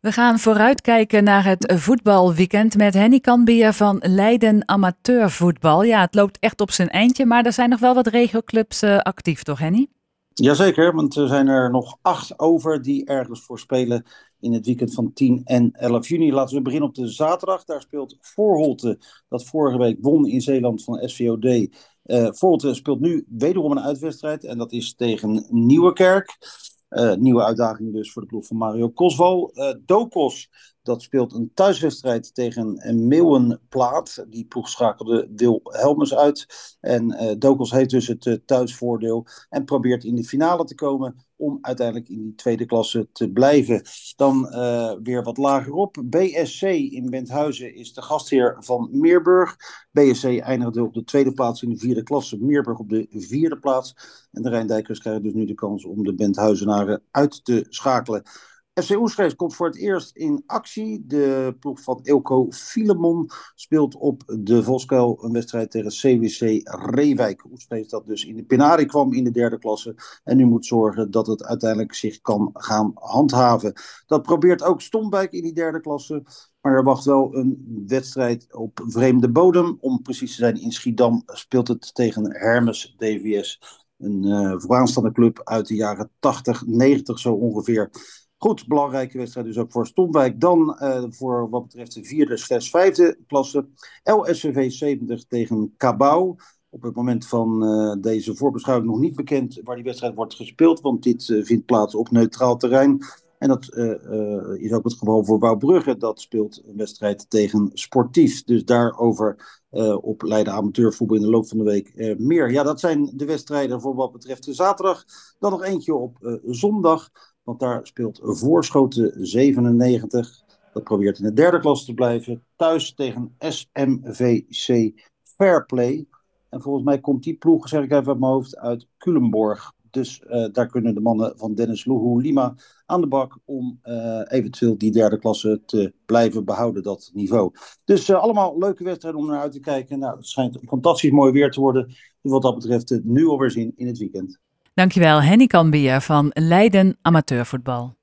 We gaan vooruitkijken naar het voetbalweekend met Henny Kanbier van Leiden Amateurvoetbal. Ja, het loopt echt op zijn eindje, maar er zijn nog wel wat regioclubs uh, actief, toch Henny? Jazeker, want er zijn er nog acht over die ergens voor spelen in het weekend van 10 en 11 juni. Laten we beginnen op de zaterdag. Daar speelt Voorholte, dat vorige week won in Zeeland van SVOD. Uh, eh, Voorholte speelt nu wederom een uitwedstrijd en dat is tegen Nieuwekerk. Uh, nieuwe uitdaging dus voor de ploeg van Mario Kosval. Uh, Dokos, dat speelt een thuiswedstrijd tegen Meeuwenplaat. Die ploeg schakelde Wil Helmers uit. En uh, Dokos heeft dus het thuisvoordeel en probeert in de finale te komen om uiteindelijk in die tweede klasse te blijven. Dan uh, weer wat lagerop. BSC in Benthuizen is de gastheer van Meerburg. BSC eindigde op de tweede plaats in de vierde klasse. Meerburg op de vierde plaats. En de Rijndijkers krijgen dus nu de kans om de Benthuizenaren uit te schakelen. FC Oestgeest komt voor het eerst in actie. De ploeg van Ilko Filemon speelt op de Voskuil een wedstrijd tegen CWC Reewijk. Oestgeest dat dus in de Penari kwam in de derde klasse. En nu moet zorgen dat het uiteindelijk zich kan gaan handhaven. Dat probeert ook Stomwijk in die derde klasse. Maar er wacht wel een wedstrijd op vreemde bodem. Om precies te zijn, in Schiedam speelt het tegen Hermes DVS. Een uh, vooraanstaande club uit de jaren 80, 90 zo ongeveer. Goed, belangrijke wedstrijd dus ook voor Stomwijk. Dan uh, voor wat betreft de vierde slash vijfde klasse. LSVV 70 tegen Cabau. Op het moment van uh, deze voorbeschouwing nog niet bekend waar die wedstrijd wordt gespeeld. Want dit uh, vindt plaats op neutraal terrein. En dat is ook het geval voor Bouwbrugge. Dat speelt een wedstrijd tegen Sportief. Dus daarover op Leiden Amateurvoetbal in de loop van de week meer. Ja, dat zijn de wedstrijden voor wat betreft de zaterdag. Dan nog eentje op zondag. Want daar speelt Voorschoten 97. Dat probeert in de derde klas te blijven. Thuis tegen SMVC Fairplay. En volgens mij komt die ploeg, zeg ik even uit mijn hoofd, uit Culemborg. Dus uh, daar kunnen de mannen van Dennis Luhu Lima aan de bak om uh, eventueel die derde klasse te blijven behouden, dat niveau. Dus uh, allemaal leuke wedstrijden om naar uit te kijken. Nou, het schijnt fantastisch mooi weer te worden. Wat dat betreft nu alweer zien in het weekend. Dankjewel, Henny Kanbier van Leiden Amateurvoetbal.